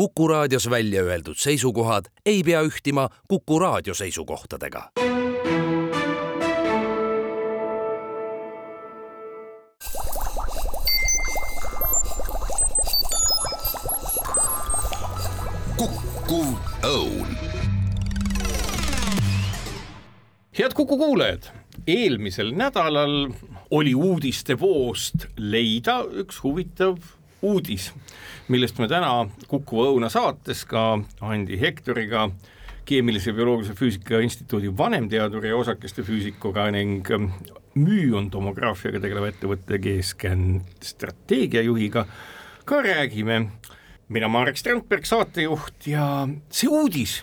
Kuku raadios välja öeldud seisukohad ei pea ühtima Kuku raadio seisukohtadega. kukkuv õun head Kuku kuulajad, eelmisel nädalal oli uudistevoost leida üks huvitav uudis, millest me täna Kuku Õuna saates ka Andi Hektoriga, keemilise bioloogilise füüsika instituudi vanemteaduri ja osakeste füüsikuga ning müüontomograafiaga tegeleva ettevõtte G-Scan strateegiajuhiga ka räägime. mina, Marek Strandberg, saatejuht ja see uudis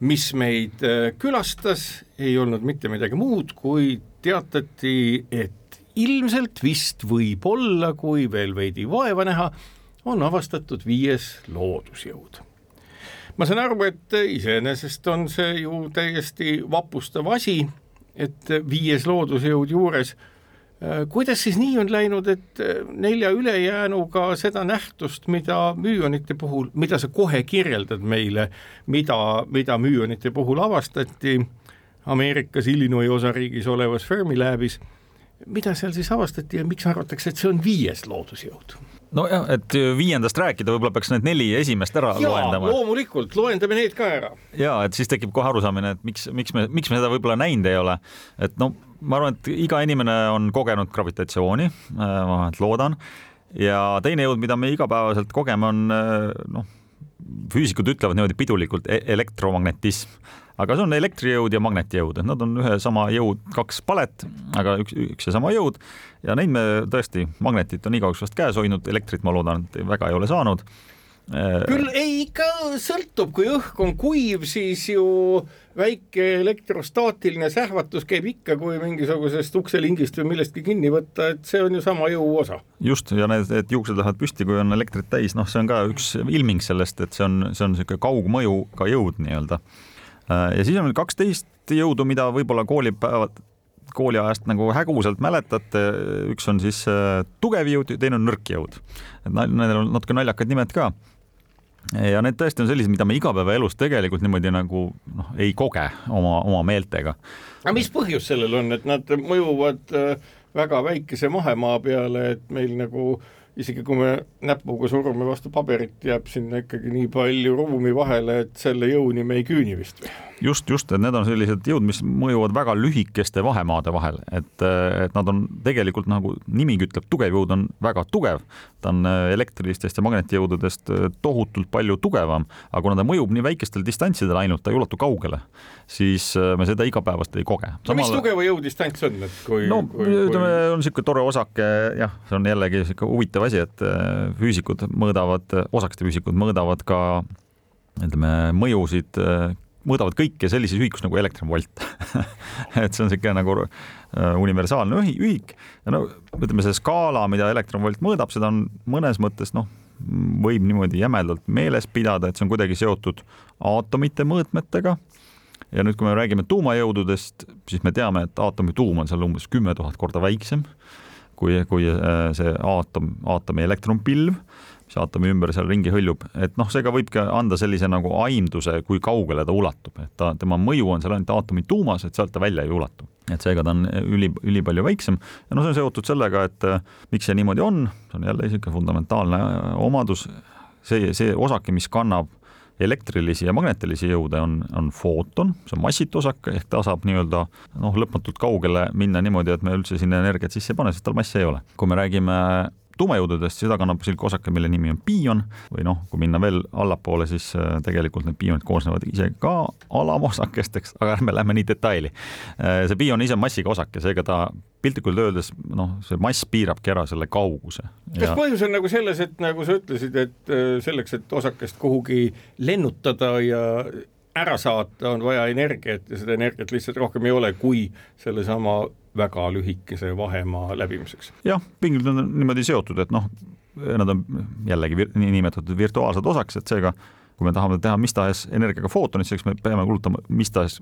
mis meid äh, külastas, ei olnud mitte midagi muud, kui teatati, et ilmselt vist võib-olla, kui veel veidi vaeva näha, on avastatud viies loodusjõud. ma saan aru, et iseenesest on see ju täiesti vapustav asi, et viies loodusjõud juures kuidas siis nii on läinud, et nelja ülejäänuga seda nähtust, mida müüonite puhul, mida sa kohe kirjeldad meile, mida, mida müüonite puhul avastati Ameerikas Illinois osariigis olevas Fermilabis, mida seal siis avastati ja miks arvatakse, et see on viies loodusjõud? nojah, et viiendast rääkida, võib-olla peaks need neli esimest ära Jaa, loendama. loomulikult, loendame need ka ära. ja et siis tekib kohe arusaamine, et miks, miks me, miks me seda võib-olla näinud ei ole, et no ma arvan, et iga inimene on kogenud gravitatsiooni, äh, ma vähemalt loodan, ja teine jõud, mida me igapäevaselt kogeme, on äh, noh, füüsikud ütlevad niimoodi pidulikult e elektromagnetism, aga see on elektrijõud ja magnetijõud, et nad on ühe sama jõud, kaks palet, aga üks, üks ja sama jõud ja neid me tõesti, magnetit on igaüks vast käes hoidnud, elektrit ma loodan, et väga ei ole saanud küll ei, ikka sõltub, kui õhk on kuiv, siis ju väike elektrostaatiline sähvatus käib ikka, kui mingisugusest ukselingist või millestki kinni võtta, et see on ju sama jõu osa. just, ja need, need juuksed lähevad püsti, kui on elektrit täis, noh, see on ka üks ilming sellest, et see on, see on niisugune kaugmõjuga jõud nii-öelda. Ja siis on kaksteist jõudu, mida võib-olla koolipäevad kooliajast nagu häguselt mäletate, üks on siis äh, tugev jõud ja teine on nõrk jõud. et nendel on natuke naljakad nimed ka ja need tõesti on sellised, mida me igapäevaelus tegelikult niimoodi nagu noh, ei koge oma, oma meeltega. aga mis põhjus sellel on, et nad mõjuvad äh, väga väikese mahemaa peale, et meil nagu isegi kui me näpuga surume vastu paberit, jääb sinna ikkagi nii palju ruumi vahele, et selle jõuni me ei küüni vist või? Just, just, et need on sellised jõud, mis mõjuvad väga lühikeste vahemaade vahel, et, et nad on tegelikult nagu nimigi ütleb, tugev jõud on väga tugev, ta on äh, elektrilistest ja magnetjõududest äh, tohutult palju tugevam, aga kuna ta mõjub nii väikestel distantsidel ainult, ta ei ulatu kaugele, siis äh, me seda igapäevast ei koge. no Samal... mis tugeva jõu distants on, et kui no ütleme, on niisugune tore osake, jah, see on jällegi niisugune huvitav asi, et füüsikud mõõdavad, osakeste füüsikud mõõdavad ka ütleme, mõjusid mõõdavad kõike sellises ühikus nagu elektronvolt et see on niisugune nagu äh, universaalne ühik. Ja no ütleme, see skaala, mida elektronvolt mõõdab, seda on mõnes mõttes noh, võib niimoodi jämedalt meeles pidada, et see on kuidagi seotud aatomite mõõtmetega. ja nüüd, kui me räägime tuumajõududest, siis me teame, et aatomi tuum on seal umbes kümme tuhat korda väiksem kui, kui äh, see aatom, aatomi elektronpilv mis aatomi ümber seal ringi hõljub, et noh, see ka võibki anda sellise nagu aimduse, kui kaugele ta ulatub, et ta, tema mõju on seal ainult aatomi tuumas, et sealt ta välja ei ulatu. et seega ta on üli, ülipalju väiksem. Ja noh, see on seotud sellega, et äh, miks see niimoodi on, see on jälle niisugune fundamentaalne äh, omadus, see, see osake, mis kannab elektrilisi ja magnetilisi jõude on, on footon, see on massitu osake, ehk ta saab nii-öelda noh, lõpmatult kaugele minna niimoodi, et me üldse sinna energiat sisse ei pane, sest tal massi ei ole. kui me räägime tuumajõududest, seda kannab sihuke osake, mille nimi on piion või noh, kui minna veel allapoole, siis äh, tegelikult need piionid koosnevad ise ka alamosakesteks, aga ärme lähme nii detaili. Äh, see piion ise on massiga osake, seega ta piltlikult öeldes noh, see mass piirabki ära selle kauguse. kas põhjus on nagu selles, et nagu sa ütlesid, et äh, selleks, et osakest kuhugi lennutada ja ära saata, on vaja energiat ja seda energiat lihtsalt rohkem ei ole, kui sellesama väga lühikese vahemaa läbimiseks. jah, pinglid on niimoodi seotud, et noh, nad on jällegi vir niinimetatud virtuaalsed osakesed, seega kui me tahame teha mis tahes energiaga footonit, selleks me peame kulutama mis tahes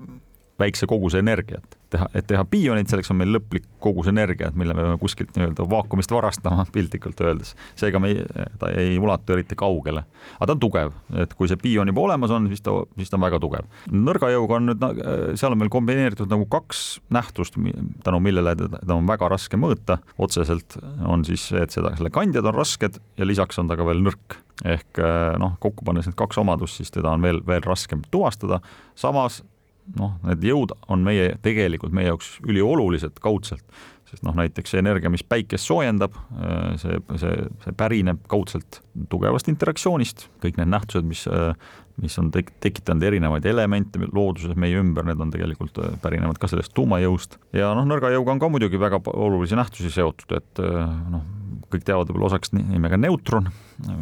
väikse koguse energiat. teha, et teha biionit, selleks on meil lõplik kogus energiat, mille me peame kuskilt nii-öelda vaakumist varastama, piltlikult öeldes. seega me ei, ta ei ulatu eriti kaugele. aga ta on tugev, et kui see bion juba olemas on, siis ta, siis ta on väga tugev. nõrga jõuga on nüüd, seal on meil kombineeritud nagu kaks nähtust, tänu millele teda on väga raske mõõta. otseselt on siis see, et seda, selle kandjad on rasked ja lisaks on ta ka veel nõrk ehk noh, kokku pannes need kaks omadust, siis teda on veel, veel raskem tuvastada. samas noh, need jõud on meie, tegelikult meie jaoks üliolulised kaudselt, sest noh, näiteks see energia, mis päikest soojendab, see, see, see pärineb kaudselt tugevast interaktsioonist, kõik need nähtused, mis mis on tek-, tekitanud erinevaid elemente looduses meie ümber, need on tegelikult, pärinevad ka sellest tuumajõust. ja noh, nõrga jõuga on ka muidugi väga olulisi nähtusi seotud, et noh, kõik teavad võib-olla osaks nimega neutron,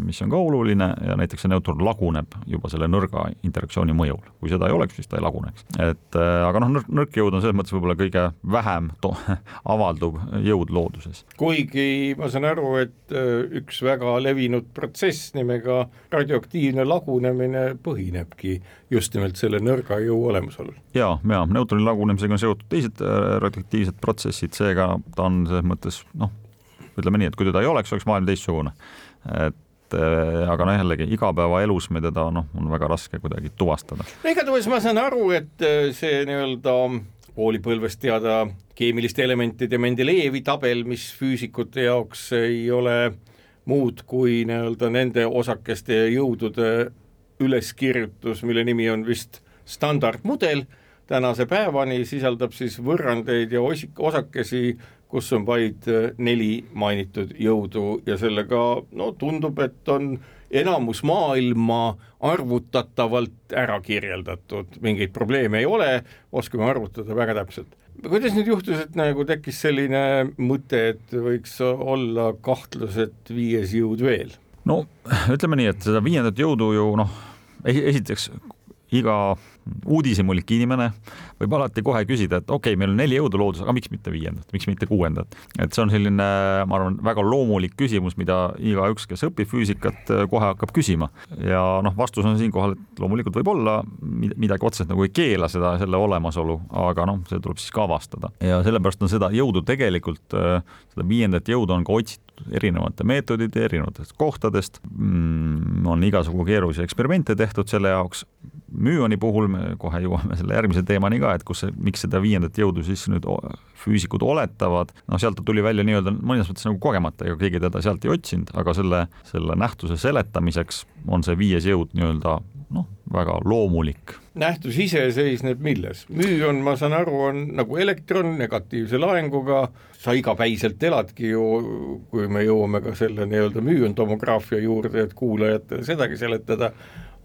mis on ka oluline ja näiteks see neutron laguneb juba selle nõrga interaktsiooni mõjul. kui seda ei oleks, siis ta ei laguneks. et äh, aga noh, nõrk jõud on selles mõttes võib-olla kõige vähem avalduv jõud looduses. kuigi ma saan aru, et äh, üks väga levinud protsess nimega radioaktiivne lagunemine põhinebki just nimelt selle nõrga jõu olemasolul. ja, ja neutroni lagunemisega on seotud teised äh, radioaktiivsed protsessid, seega ta on selles mõttes noh, ütleme nii, et kui teda ei oleks, oleks maailm teistsugune. et äh, aga noh, jällegi igapäevaelus me teda noh, on väga raske kuidagi tuvastada. no igatahes ma saan aru, et äh, see nii-öelda koolipõlvest teada keemiliste elementide Mendelejevi tabel, mis füüsikute jaoks ei ole muud kui nii-öelda nende osakeste jõudude üleskirjutus, mille nimi on vist standardmudel, tänase päevani sisaldab siis võrrandeid ja osik-, osakesi kus on vaid äh, neli mainitud jõudu ja sellega no tundub, et on enamus maailma arvutatavalt ära kirjeldatud, mingeid probleeme ei ole, oskame arvutada väga täpselt. kuidas nüüd juhtus, et nagu tekkis selline mõte, et võiks olla kahtlus, et viies jõud veel? No ütleme nii, et seda viiendat jõudu ju noh, esiteks iga uudishimulik inimene võib alati kohe küsida, et okei okay,, meil on neli jõudu looduses, aga miks mitte viiendat, miks mitte kuuendat. et see on selline, ma arvan, väga loomulik küsimus, mida igaüks, kes õpib füüsikat, kohe hakkab küsima. ja noh, vastus on siinkohal, et loomulikult võib olla, midagi otseselt nagu ei keela seda, selle olemasolu, aga noh, see tuleb siis ka avastada. ja sellepärast on seda jõudu tegelikult, seda viiendat jõudu on ka otsitud erinevate meetodite, erinevatest kohtadest mm,, on igasugu keerulisi eksperimente tehtud selle jaoks, müüoni puhul me kohe jõuame selle järgmise teemani ka, et kus miks seda viiendat jõudu siis nüüd füüsikud oletavad, noh, sealt ta tuli välja nii-öelda mõnes mõttes nagu kogemata, ega keegi teda sealt ei otsinud, aga selle, selle nähtuse seletamiseks on see viies jõud nii-öelda noh, väga loomulik. nähtus ise seisneb milles? müün, ma saan aru, on nagu elektron negatiivse laenguga, sa igapäiselt eladki ju, kui me jõuame ka selle nii-öelda müüntomograafia juurde, et kuulajatele sedagi seletada,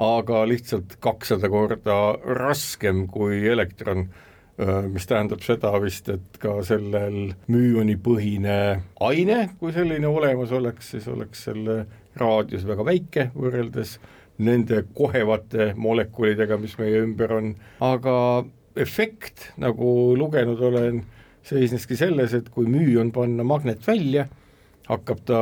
aga lihtsalt kakssada korda raskem kui elektron, mis tähendab seda vist, et ka sellel müünipõhine aine, kui selline olemas oleks, siis oleks selle raadius väga väike võrreldes nende kohevate molekulidega, mis meie ümber on, aga efekt, nagu lugenud olen, seisneski selles, et kui müün panna magnet välja, hakkab ta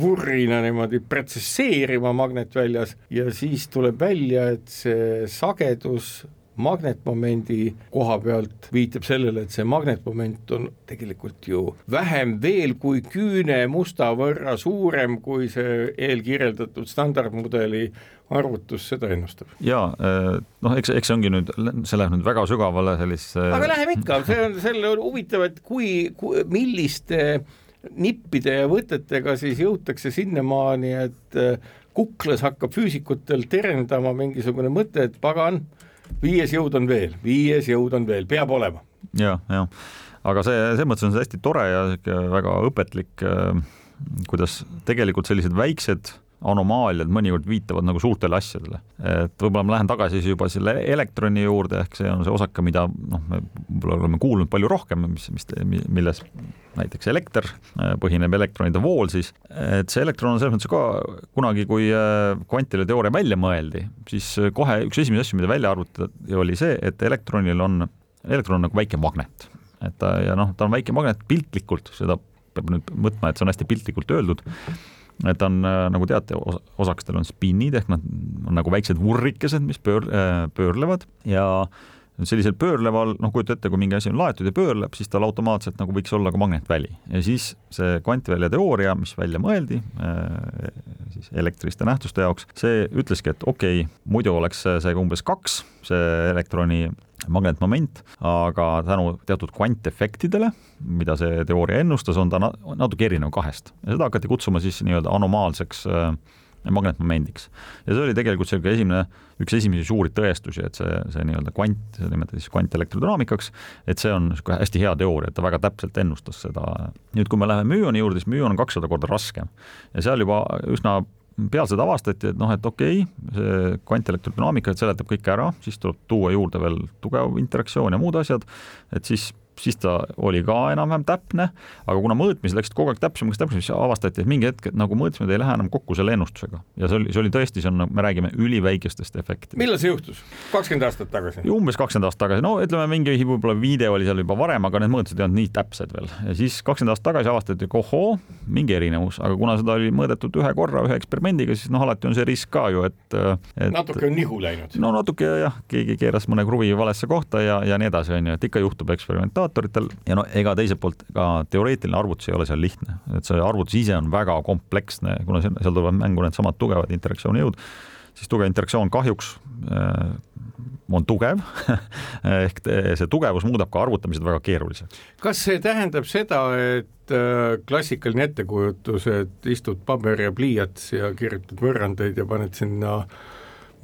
vurrina niimoodi protsesseerima magnetväljas ja siis tuleb välja, et see sagedus magnetmomendi koha pealt viitab sellele, et see magnetmoment on tegelikult ju vähem veel kui küüne musta võrra suurem, kui see eelkirjeldatud standardmudeli arvutus seda ennustab. ja eh, noh, eks, eks see ongi nüüd, see läheb nüüd väga sügavale sellisesse aga läheb ikka, see on, selle huvitav, et kui, kui, milliste äh, nippide ja võtetega siis jõutakse sinnamaani, et äh, kuklas hakkab füüsikutel terendama mingisugune mõte, et pagan, viies jõud on veel, viies jõud on veel, peab olema. ja, ja aga see, selles mõttes on see hästi tore ja väga õpetlik, äh, kuidas tegelikult sellised väiksed anomaaliad mõnikord viitavad nagu suurtele asjadele. et võib-olla ma lähen tagasi siis juba selle elektroni juurde, ehk see on see osake, mida noh, me võib-olla oleme kuulnud palju rohkem, mis, mis, milles näiteks elekter põhineb elektronide vool siis, et see elektron on selles mõttes ka kunagi, kui äh, kvantide teooria välja mõeldi, siis kohe üks esimesi asju, mida välja arvutati, oli see, et elektronil on, elektron on nagu väike magnet. et ta ja noh, ta on väike magnet piltlikult, seda peab nüüd mõtma, et see on hästi piltlikult öeldud et on äh, nagu teate, osakestel on spinnid ehk nad on nagu väiksed vurrikesed, mis pöör-, äh, pöörlevad ja sellisel pöörleval, noh, kujuta ette, kui mingi asi on laetud ja pöörleb, siis tal automaatselt nagu võiks olla ka magnetväli ja siis see kvantvälja teooria, mis välja mõeldi äh, siis elektriliste nähtuste jaoks, see ütleski, et okei okay,, muidu oleks see umbes kaks, see elektroni magnetmoment, aga tänu teatud kvantefektidele, mida see teooria ennustas, on ta natuke erinev kahest. Ja seda hakati kutsuma siis nii-öelda anomaalseks äh, magnetmomendiks. ja see oli tegelikult selline esimene, üks esimesi suuri tõestusi, et see, see nii-öelda kvant, seda nimetati siis kvantelektrodünaamikaks, et see on niisugune hästi hea teooria, et ta väga täpselt ennustas seda. nüüd, kui me läheme müoni juurde, siis müon on kakssada korda raskem ja seal juba üsna peatselt avastati, et noh, et okei okay,, see kvantelektrodünaamika seletab kõike ära, siis tuleb tuua juurde veel tugev interaktsioon ja muud asjad, et siis siis ta oli ka enam-vähem täpne, aga kuna mõõtmised läksid kogu aeg täpsemaks, täpsemaks, siis avastati, et mingi hetk, et nagu mõõtmised ei lähe enam kokku selle ennustusega ja see oli, see oli tõesti, see on, me räägime üliväikestest efektidest. millal see juhtus? kakskümmend aastat tagasi? umbes kakskümmend aastat tagasi, no ütleme, mingi võib-olla viide oli seal juba varem, aga need mõõtmised ei olnud nii täpsed veel ja siis kakskümmend aastat tagasi avastati, et ohoo, mingi erinevus, aga kuna seda oli mõõdetud ühe korra ühe eksperimendiga, siis noh, alati on see risk ka ju, et, et natuke on nihu läinud. no natuke jah, keegi keeras mõne kruvi valesse kohta ja, ja nii edasi, on ju, et ikka juhtub eksperimentaatoritel ja no ega teiselt poolt ka teoreetiline arvutus ei ole seal lihtne, et see arvutus ise on väga kompleksne, kuna seal tulevad mängu needsamad tugevad interaktsioonijõud, siis tugev interaktsioon kahjuks äh, on tugev ehk see tugevus muudab ka arvutamised väga keeruliseks. kas see tähendab seda, et äh, klassikaline ettekujutus, et istud paber ja pliiats ja kirjutad võrrandeid ja paned sinna äh,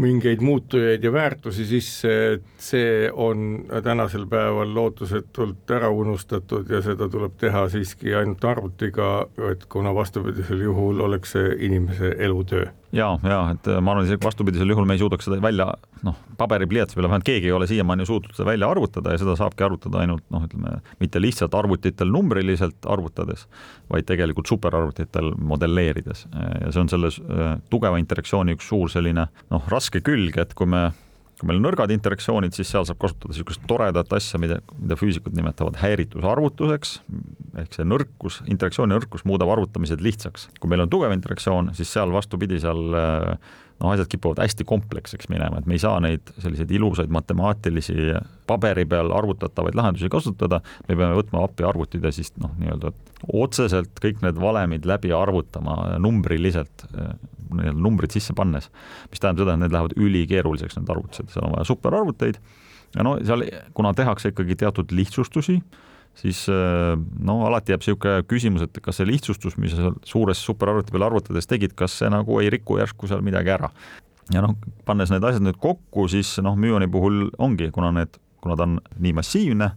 mingeid muutujaid ja väärtusi sisse, et see on tänasel päeval lootusetult ära unustatud ja seda tuleb teha siiski ainult arvutiga, et kuna vastupidisel juhul oleks see inimese elutöö ja, ja et äh, ma arvan, isegi vastupidisel juhul me ei suudaks seda välja noh, paberipliiatsi peale, vähemalt keegi ei ole siiamaani suutnud seda välja arvutada ja seda saabki arvutada ainult noh, ütleme mitte lihtsalt arvutitel numbriliselt arvutades, vaid tegelikult superarvutitel modelleerides. Ja see on selles äh, tugeva interaktsiooni üks suur selline noh, raske külg, et kui me kui meil on nõrgad interaktsioonid, siis seal saab kasutada niisugust toredat asja, mida, mida füüsikud nimetavad häiritusarvutuseks, ehk see nõrkus, interaktsiooni nõrkus muudab arvutamised lihtsaks. kui meil on tugev interaktsioon, siis seal vastupidi, seal noh, asjad kipuvad hästi kompleksseks minema, et me ei saa neid selliseid ilusaid matemaatilisi paberi peal arvutatavaid lahendusi kasutada, me peame võtma appi arvutid ja siis noh, nii-öelda otseselt kõik need valemid läbi arvutama numbriliselt, nii-öelda numbrid sisse pannes, mis tähendab seda, et need lähevad ülikeeruliseks, need arvutused, seal on vaja superarvuteid. Ja no seal, kuna tehakse ikkagi teatud lihtsustusi, siis no alati jääb niisugune küsimus, et kas see lihtsustus, mis sa suures superarvuti peal arvutades tegid, kas see nagu ei riku järsku seal midagi ära. ja noh, pannes need asjad nüüd kokku, siis noh, müoni puhul ongi, kuna need, kuna ta on nii massiivne,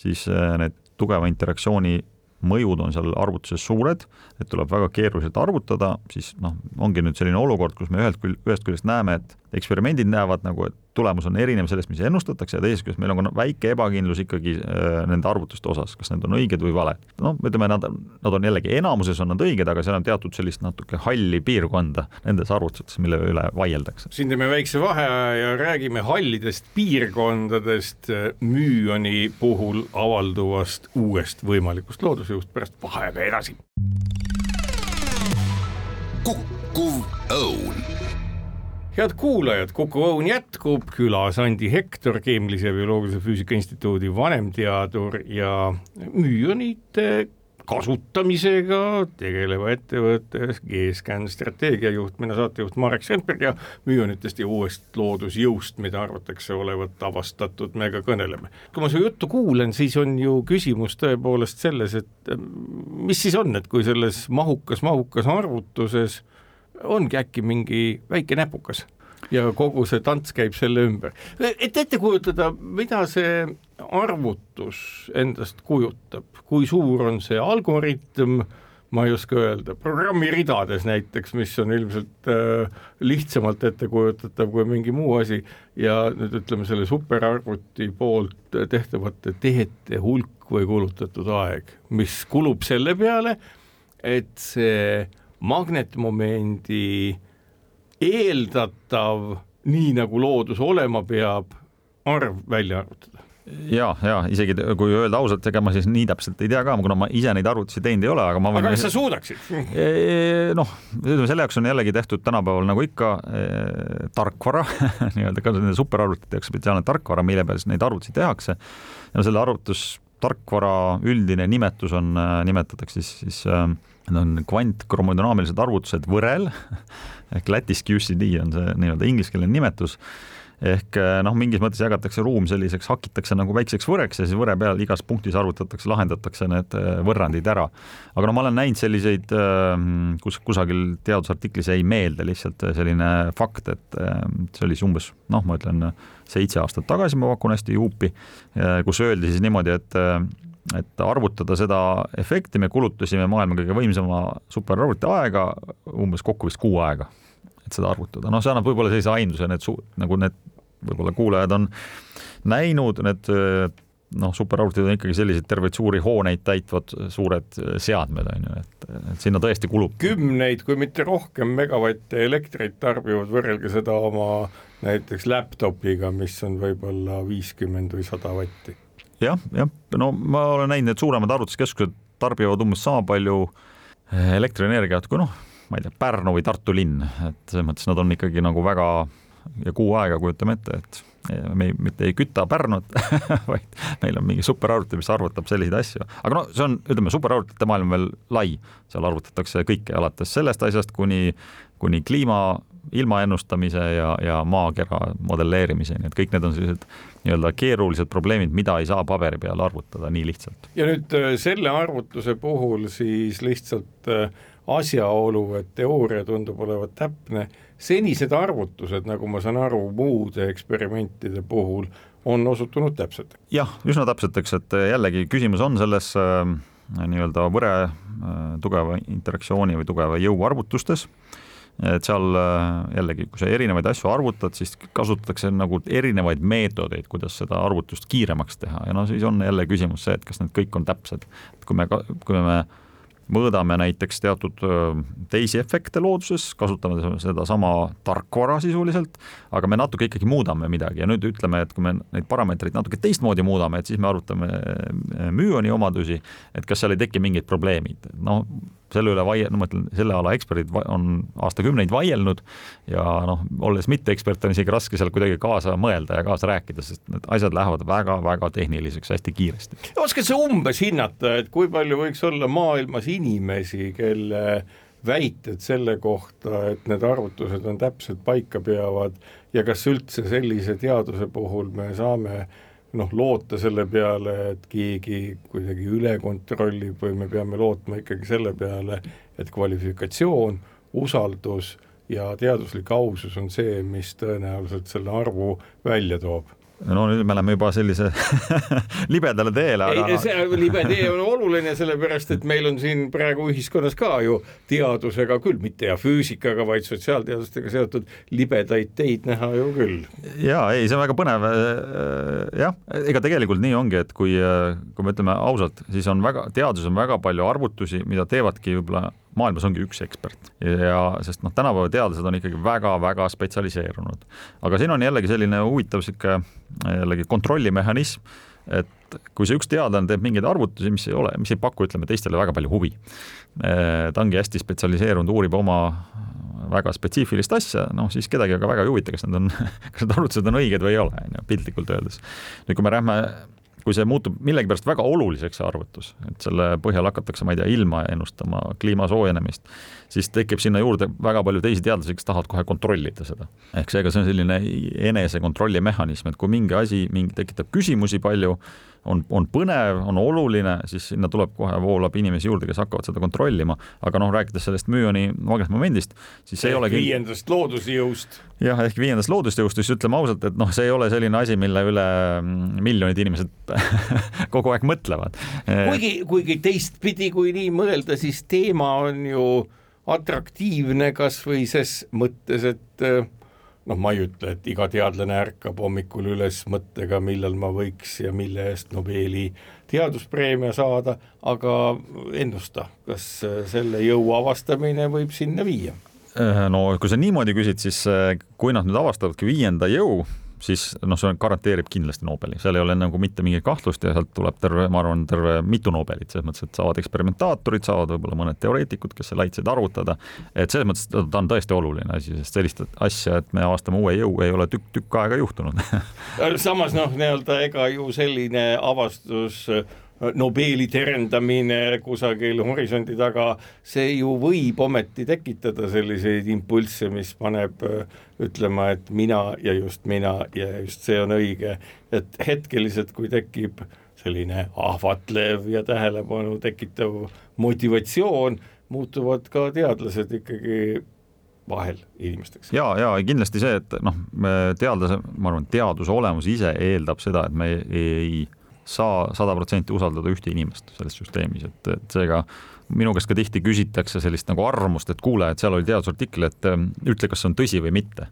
siis need tugeva interaktsiooni mõjud on seal arvutuses suured, et tuleb väga keeruliselt arvutada, siis noh, ongi nüüd selline olukord, kus me ühelt küll, ühest küljest näeme, et eksperimendid näevad nagu, et tulemus on erinev sellest, mis ennustatakse ja teisest küljest meil on ka väike ebakindlus ikkagi äh, nende arvutuste osas, kas need on õiged või valed. noh, ütleme, nad, nad on jällegi, enamuses on nad õiged, aga seal on teatud sellist natuke halli piirkonda nendes arvutustes, mille üle vaieldakse. siin teeme väikse vaheaja ja räägime hallidest piirkondadest müüoni puhul avalduvast uuest võimalikust loodusjõust pärast vaheaega edasi. kukkuv õun head kuulajad, Kuku Õun jätkub, külas Andi Hektor, Keemilise Bioloogilise Füüsika Instituudi vanemteadur ja müüonite kasutamisega tegeleva ettevõtte G-Scan strateegiajuht, mina saatejuht Marek Sandberg ja müüonitest ja uuest loodusjõust, mida arvatakse olevat avastatud, me ka kõneleme. kui ma su juttu kuulen, siis on ju küsimus tõepoolest selles, et mis siis on, et kui selles mahukas, mahukas arvutuses ongi äkki mingi väike näpukas ja kogu see tants käib selle ümber. et ette kujutada, mida see arvutus endast kujutab, kui suur on see algoritm, ma ei oska öelda, programmi ridades näiteks, mis on ilmselt äh, lihtsamalt ettekujutatav kui mingi muu asi ja nüüd ütleme, selle superarvuti poolt tehtavate tehete hulk või kulutatud aeg, mis kulub selle peale, et see magnetmomendi eeldatav, nii nagu loodus olema peab, arv välja arvutada ja, ja isegi kui öelda ausalt, ega ma siis nii täpselt ei tea ka, kuna ma ise neid arvutusi teinud ei ole, aga ma võin. aga kas sa suudaksid? noh, ütleme selle jaoks on jällegi tehtud tänapäeval nagu ikka eh, tarkvara nii-öelda ka nende superarvutite jaoks spetsiaalne tarkvara, mille peal siis neid arvutusi tehakse. ja selle arvutustarkvara üldine nimetus on, nimetatakse siis, siis need on kvantkromodünaamilised arvutused võrel ehk lätis QCD on see nii-öelda ingliskeelne nimetus ehk eh, noh, mingis mõttes jagatakse ruum selliseks, hakitakse nagu väikseks võreks ja siis võre peal igas punktis arvutatakse, lahendatakse need eh, võrrandid ära. aga no ma olen näinud selliseid, eh, kus kusagil teadusartiklis jäi meelde lihtsalt selline fakt, et see oli siis umbes noh, ma ütlen seitse aastat tagasi, ma pakun hästi juupi, kus öeldi siis niimoodi, et et arvutada seda efekti me kulutasime maailma kõige võimsama superarvuti aega umbes kokku vist kuu aega et seda arvutada, noh, see annab võib-olla sellise aimduse, need su-, nagu need võib-olla kuulajad on näinud, need noh, superarvutid on ikkagi sellised terveid suuri hooneid täitvad suured seadmed, on ju, et, et sinna tõesti kulub. kümneid, kui mitte rohkem megavatte elektrit tarbivad, võrrelge seda oma näiteks laptopiga, mis on võib-olla viiskümmend või sada vatti. Jah, jah, no ma olen näinud, need suuremad arvutuskeskused tarbivad umbes sama palju elektrienergiat kui noh, ma ei tea, Pärnu või Tartu linn, et selles mõttes nad on ikkagi nagu väga ja kuu aega kujutame ette, et me ei, mitte ei küta Pärnut vaid meil on mingi superarvuti, mis arvutab selliseid asju. aga no see on, ütleme, superarvutite maailm veel lai, seal arvutatakse kõike alates sellest asjast kuni, kuni kliima, ilma ennustamise ja, ja maakera modelleerimiseni, et kõik need on sellised nii-öelda keerulised probleemid, mida ei saa paberi peal arvutada nii lihtsalt. ja nüüd äh, selle arvutuse puhul siis lihtsalt äh, asjaolu, et teooria tundub olevat täpne, senised arvutused, nagu ma saan aru, muude eksperimentide puhul on osutunud täpsed? jah, üsna täpseteks, et jällegi küsimus on selles äh, nii-öelda võre äh, tugeva interaktsiooni või tugeva jõu arvutustes, et seal äh, jällegi, kui sa erinevaid asju arvutad, siis kasutatakse nagu erinevaid meetodeid, kuidas seda arvutust kiiremaks teha. Ja no siis on jälle küsimus see, et kas need kõik on täpsed, et kui me, kui me mõõdame näiteks teatud teisi efekte looduses, kasutame sedasama tarkvara sisuliselt, aga me natuke ikkagi muudame midagi. Ja nüüd ütleme, et kui me neid parameetreid natuke teistmoodi muudame, et siis me arutame müoni omadusi, et kas seal ei teki mingid probleemid, noh selle üle vaie-, no ma ütlen, selle ala eksperdid on aastakümneid vaielnud ja noh, olles mitteekspert, on isegi raske seal kuidagi kaasa mõelda ja kaasa rääkida, sest need asjad lähevad väga-väga tehniliseks hästi kiiresti. oskad sa umbes hinnata, et kui palju võiks olla maailmas inimesi, kelle väited selle kohta, et need arvutused on täpselt paika peavad ja kas üldse sellise teaduse puhul me saame äh, noh, loota selle peale, et keegi kuidagi üle kontrollib või me peame lootma ikkagi selle peale, et kvalifikatsioon, usaldus ja teaduslik ausus on see, mis tõenäoliselt selle arvu välja toob no nüüd me läheme juba sellise libedale teele, aga. ei, see libe tee on oluline, sellepärast et meil on siin praegu ühiskonnas ka ju teadusega küll, mitte ja füüsikaga, vaid sotsiaalteadustega seotud libedaid teid näha ju küll. ja ei, see on väga põnev. jah, ega tegelikult nii ongi, et kui, kui me ütleme ausalt, siis on väga, teaduses on väga palju arvutusi, mida teevadki võib-olla maailmas ongi üks ekspert ja sest noh, tänapäeva teadlased on ikkagi väga-väga spetsialiseerunud. aga siin on jällegi selline huvitav sihuke jällegi kontrollimehhanism, et kui see üks teadlane teeb mingeid arvutusi, mis ei ole, mis ei paku, ütleme teistele väga palju huvi. ta ongi hästi spetsialiseerunud, uurib oma väga spetsiifilist asja, noh siis kedagi aga väga ei huvita, kas need on, kas need arvutused on õiged või ei ole, on ju, piltlikult öeldes. nüüd, kui me lähme kui see muutub millegipärast väga oluliseks, see arvutus, et selle põhjal hakatakse, ma ei tea, ilma ennustama, kliima soojenemist, siis tekib sinna juurde väga palju teisi teadlasi, kes tahavad kohe kontrollida seda. ehk seega see on selline enesekontrolli mehhanism, et kui mingi asi mingi tekitab küsimusi palju, on, on põnev, on oluline, siis sinna tuleb kohe, voolab inimesi juurde, kes hakkavad seda kontrollima, aga noh, rääkides sellest müüoni magnetomomendist, siis see ei olegi viiendast loodusjõust. jah, ehk viiendast loodusjõust, siis ütleme ausalt, et noh, see ei ole selline asi, mille üle mm, miljonid inimesed kogu aeg mõtlevad. kuigi, kuigi teistpidi, kui nii mõelda, siis teema on ju atraktiivne kas või ses mõttes, et noh, ma ei ütle, et iga teadlane ärkab hommikul üles mõttega, millal ma võiks ja mille eest Nobeli teaduspreemia saada, aga ennusta, kas selle jõu avastamine võib sinna viia? no kui sa niimoodi küsid, siis kui nad nüüd avastavadki viienda jõu, siis noh, see garanteerib kindlasti Nobeli, seal ei ole nagu mitte mingit kahtlust ja sealt tuleb terve, ma arvan, terve mitu Nobelit, selles mõttes, et saavad eksperimentaatorid, saavad võib-olla mõned teoreetikud, kes selle aitasid arvutada, et selles mõttes ta on tõesti oluline asi, sest sellist asja, et me avastame uue jõu, ei ole tükk, tükk aega juhtunud. Samas noh, nii-öelda ega ju selline avastus Nobeli terendamine kusagil horisondi taga, see ju võib ometi tekitada selliseid impulsse, mis paneb ütlema, et mina ja just mina ja just see on õige, et hetkeliselt, kui tekib selline ahvatlev ja tähelepanu tekitav motivatsioon, muutuvad ka teadlased ikkagi vahel inimesteks. ja, ja kindlasti see, et noh, teadlase, ma arvan, teaduse olemus ise eeldab seda, et me ei, ei saa sada protsenti usaldada ühte inimest selles süsteemis, et, et seega minu käest ka tihti küsitakse sellist nagu arvamust, et kuule, et seal oli teadusartikkel, et ähm, ütle, kas see on tõsi või mitte.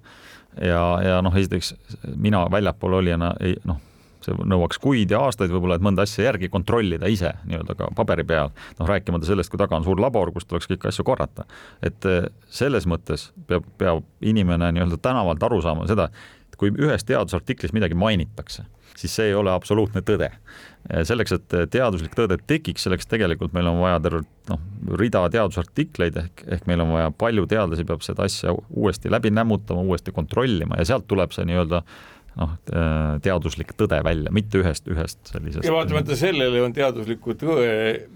ja, ja noh, esiteks mina väljapool olijana ei noh, see nõuaks kuid ja aastaid võib-olla, et mõnda asja järgi kontrollida ise nii-öelda ka paberi peal, noh rääkimata sellest, kui taga on suur labor, kus tuleks kõiki asju korrata. et äh, selles mõttes peab, peab inimene nii-öelda tänavalt aru saama seda, kui ühes teadusartiklis midagi mainitakse siis see ei ole absoluutne tõde. selleks, et teaduslik tõde tekiks, selleks tegelikult meil on vaja terve noh, rida teadusartikleid ehk, ehk meil on vaja palju teadlasi, peab seda asja uuesti läbi nämmutama, uuesti kontrollima ja sealt tuleb see nii-öelda noh, teaduslik tõde välja, mitte ühest, ühest sellisest. ja vaatamata sellele on teadusliku tõe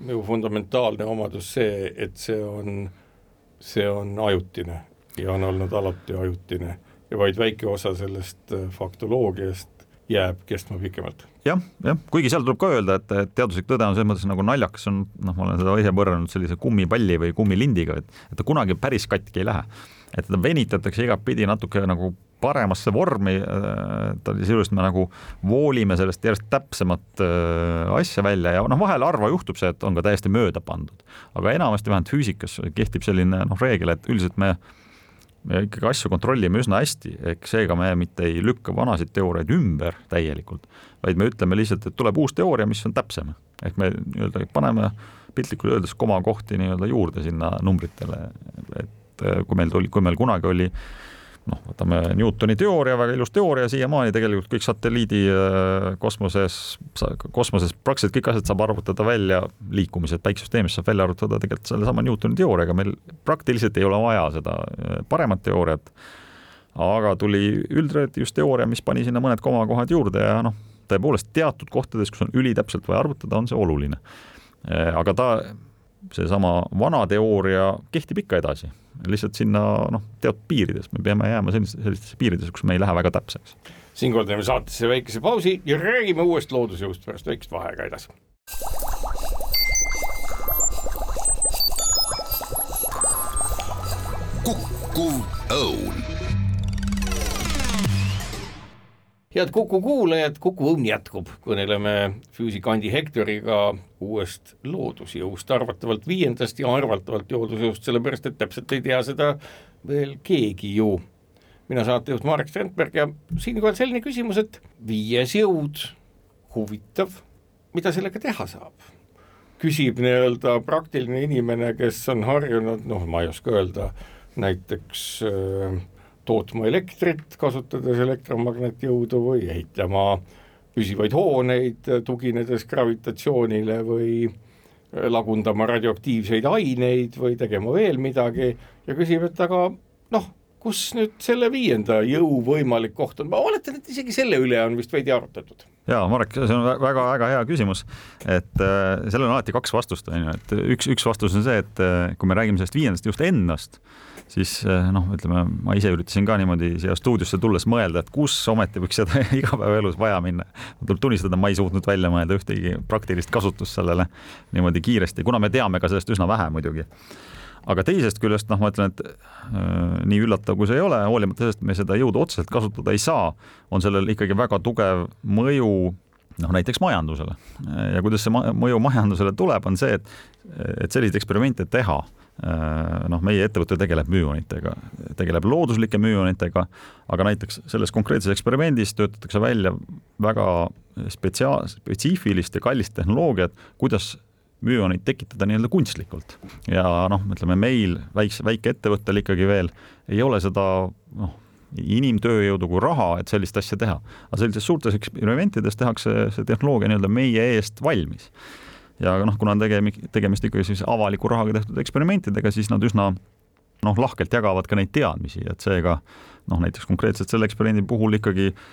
nagu fundamentaalne omadus see, et see on, see on ajutine ja on olnud alati ajutine ja vaid väike osa sellest faktoloogiast jääb kestma pikemalt jah, jah, kuigi seal tuleb ka öelda, et, teaduslik tõde on selles mõttes nagu naljakas, on noh, ma olen seda ise võrrelnud sellise kummipalli või kummilindiga, et, et ta kunagi päris katki ei lähe. et teda venitatakse igatpidi natuke nagu paremasse vormi, ta sisuliselt me nagu voolime sellest järjest täpsemat äh, asja välja ja noh, vahel harva juhtub see, et on ka täiesti mööda pandud. aga enamasti vähemalt füüsikas kehtib selline noh, reegel, et üldiselt me me ikkagi asju kontrollime üsna hästi, ehk seega me mitte ei lükka vanasid teooriaid ümber täielikult, vaid me ütleme lihtsalt, et tuleb uus teooria, mis on täpsem. ehk me nii-öelda paneme piltlikult öeldes komakohti nii-öelda juurde sinna numbritele, et kui meil tuli, kui meil kunagi oli äh, noh, võtame Newtoni teooria, väga ilus teooria, siiamaani tegelikult kõik satelliidi äh, kosmoses, kosmoses praktiliselt kõik asjad saab arvutada välja, liikumised päikesesüsteemis saab välja arvutada tegelikult sellesama Newtoni teooriaga, meil praktiliselt ei ole vaja seda äh, paremat teooriat, aga tuli üldreediusteooria, mis pani sinna mõned komakohad juurde ja noh, tõepoolest teatud kohtades, kus on ülitäpselt vaja arvutada, on see oluline. Äh, aga ta seesama vana teooria kehtib ikka edasi, lihtsalt sinna noh, teatud piirides, me peame jääma sellistesse, sellistesse piiridesse, kus me ei lähe väga täpseks. siinkohal teeme saatesse väikese pausi ja räägime uuest loodusjõust pärast väikest vaheaega edasi. kukkuv õun head Kuku kuulajad, Kuku Õun jätkub, kõneleme füüsikandi Hektoriga uuest loodusjõust, arvatavalt viiendast ja arvatavalt loodusjõust, sellepärast et täpselt ei tea seda veel keegi ju. mina saatejuht Marek Strandberg ja siinkohal selline küsimus, et viies jõud, huvitav, mida sellega teha saab? küsib nii-öelda praktiline inimene, kes on harjunud, noh, ma ei oska öelda, näiteks äh, tootma elektrit, kasutades elektromagnetjõudu või ehitama püsivaid hooneid, tuginedes gravitatsioonile või lagundama radioaktiivseid aineid või tegema veel midagi ja küsib, et aga noh, kus nüüd selle viienda jõu võimalik koht on, ma oletan, et isegi selle üle on vist veidi arutatud. ja Marek, see on väga-väga hea küsimus, et äh, sellel on alati kaks vastust, on ju, et üks, üks vastus on see, et äh, kui me räägime sellest viiendast just ennast, siis eh, noh, ütleme, ma ise üritasin ka niimoodi siia stuudiosse tulles mõelda, et kus ometi võiks seda igapäevaelus vaja minna. tuleb tunnistada, ma ei suutnud välja mõelda ühtegi praktilist kasutust sellele niimoodi kiiresti, kuna me teame ka sellest üsna vähe muidugi aga teisest küljest noh, ma ütlen, et äh, nii üllatav kui see ei ole, hoolimata sellest, et me seda jõudu otseselt kasutada ei saa, on sellel ikkagi väga tugev mõju noh, näiteks majandusele. ja kuidas see mõju majandusele tuleb, on see, et, et selliseid eksperimente teha Äh, noh, meie ettevõte tegeleb müünitega, tegeleb looduslike müünitega, aga näiteks selles konkreetses eksperimendis töötatakse välja väga spetsiaal, spetsiifilist ja kallist tehnoloogiat, kuidas müoneid tekitada nii-öelda kunstlikult. ja noh, ütleme meil väikse, väikeettevõttel ikkagi veel ei ole seda noh, inimtööjõudu kui raha, et sellist asja teha. aga sellistes suurtes eksperimentides tehakse see tehnoloogia nii-öelda meie eest valmis. Ja noh, kuna on tegemi-, tegemist ikkagi siis avaliku rahaga tehtud eksperimentidega, siis nad üsna noh, lahkelt jagavad ka neid teadmisi, et seega noh, näiteks konkreetselt selle eksperimendi puhul ikkagi äh,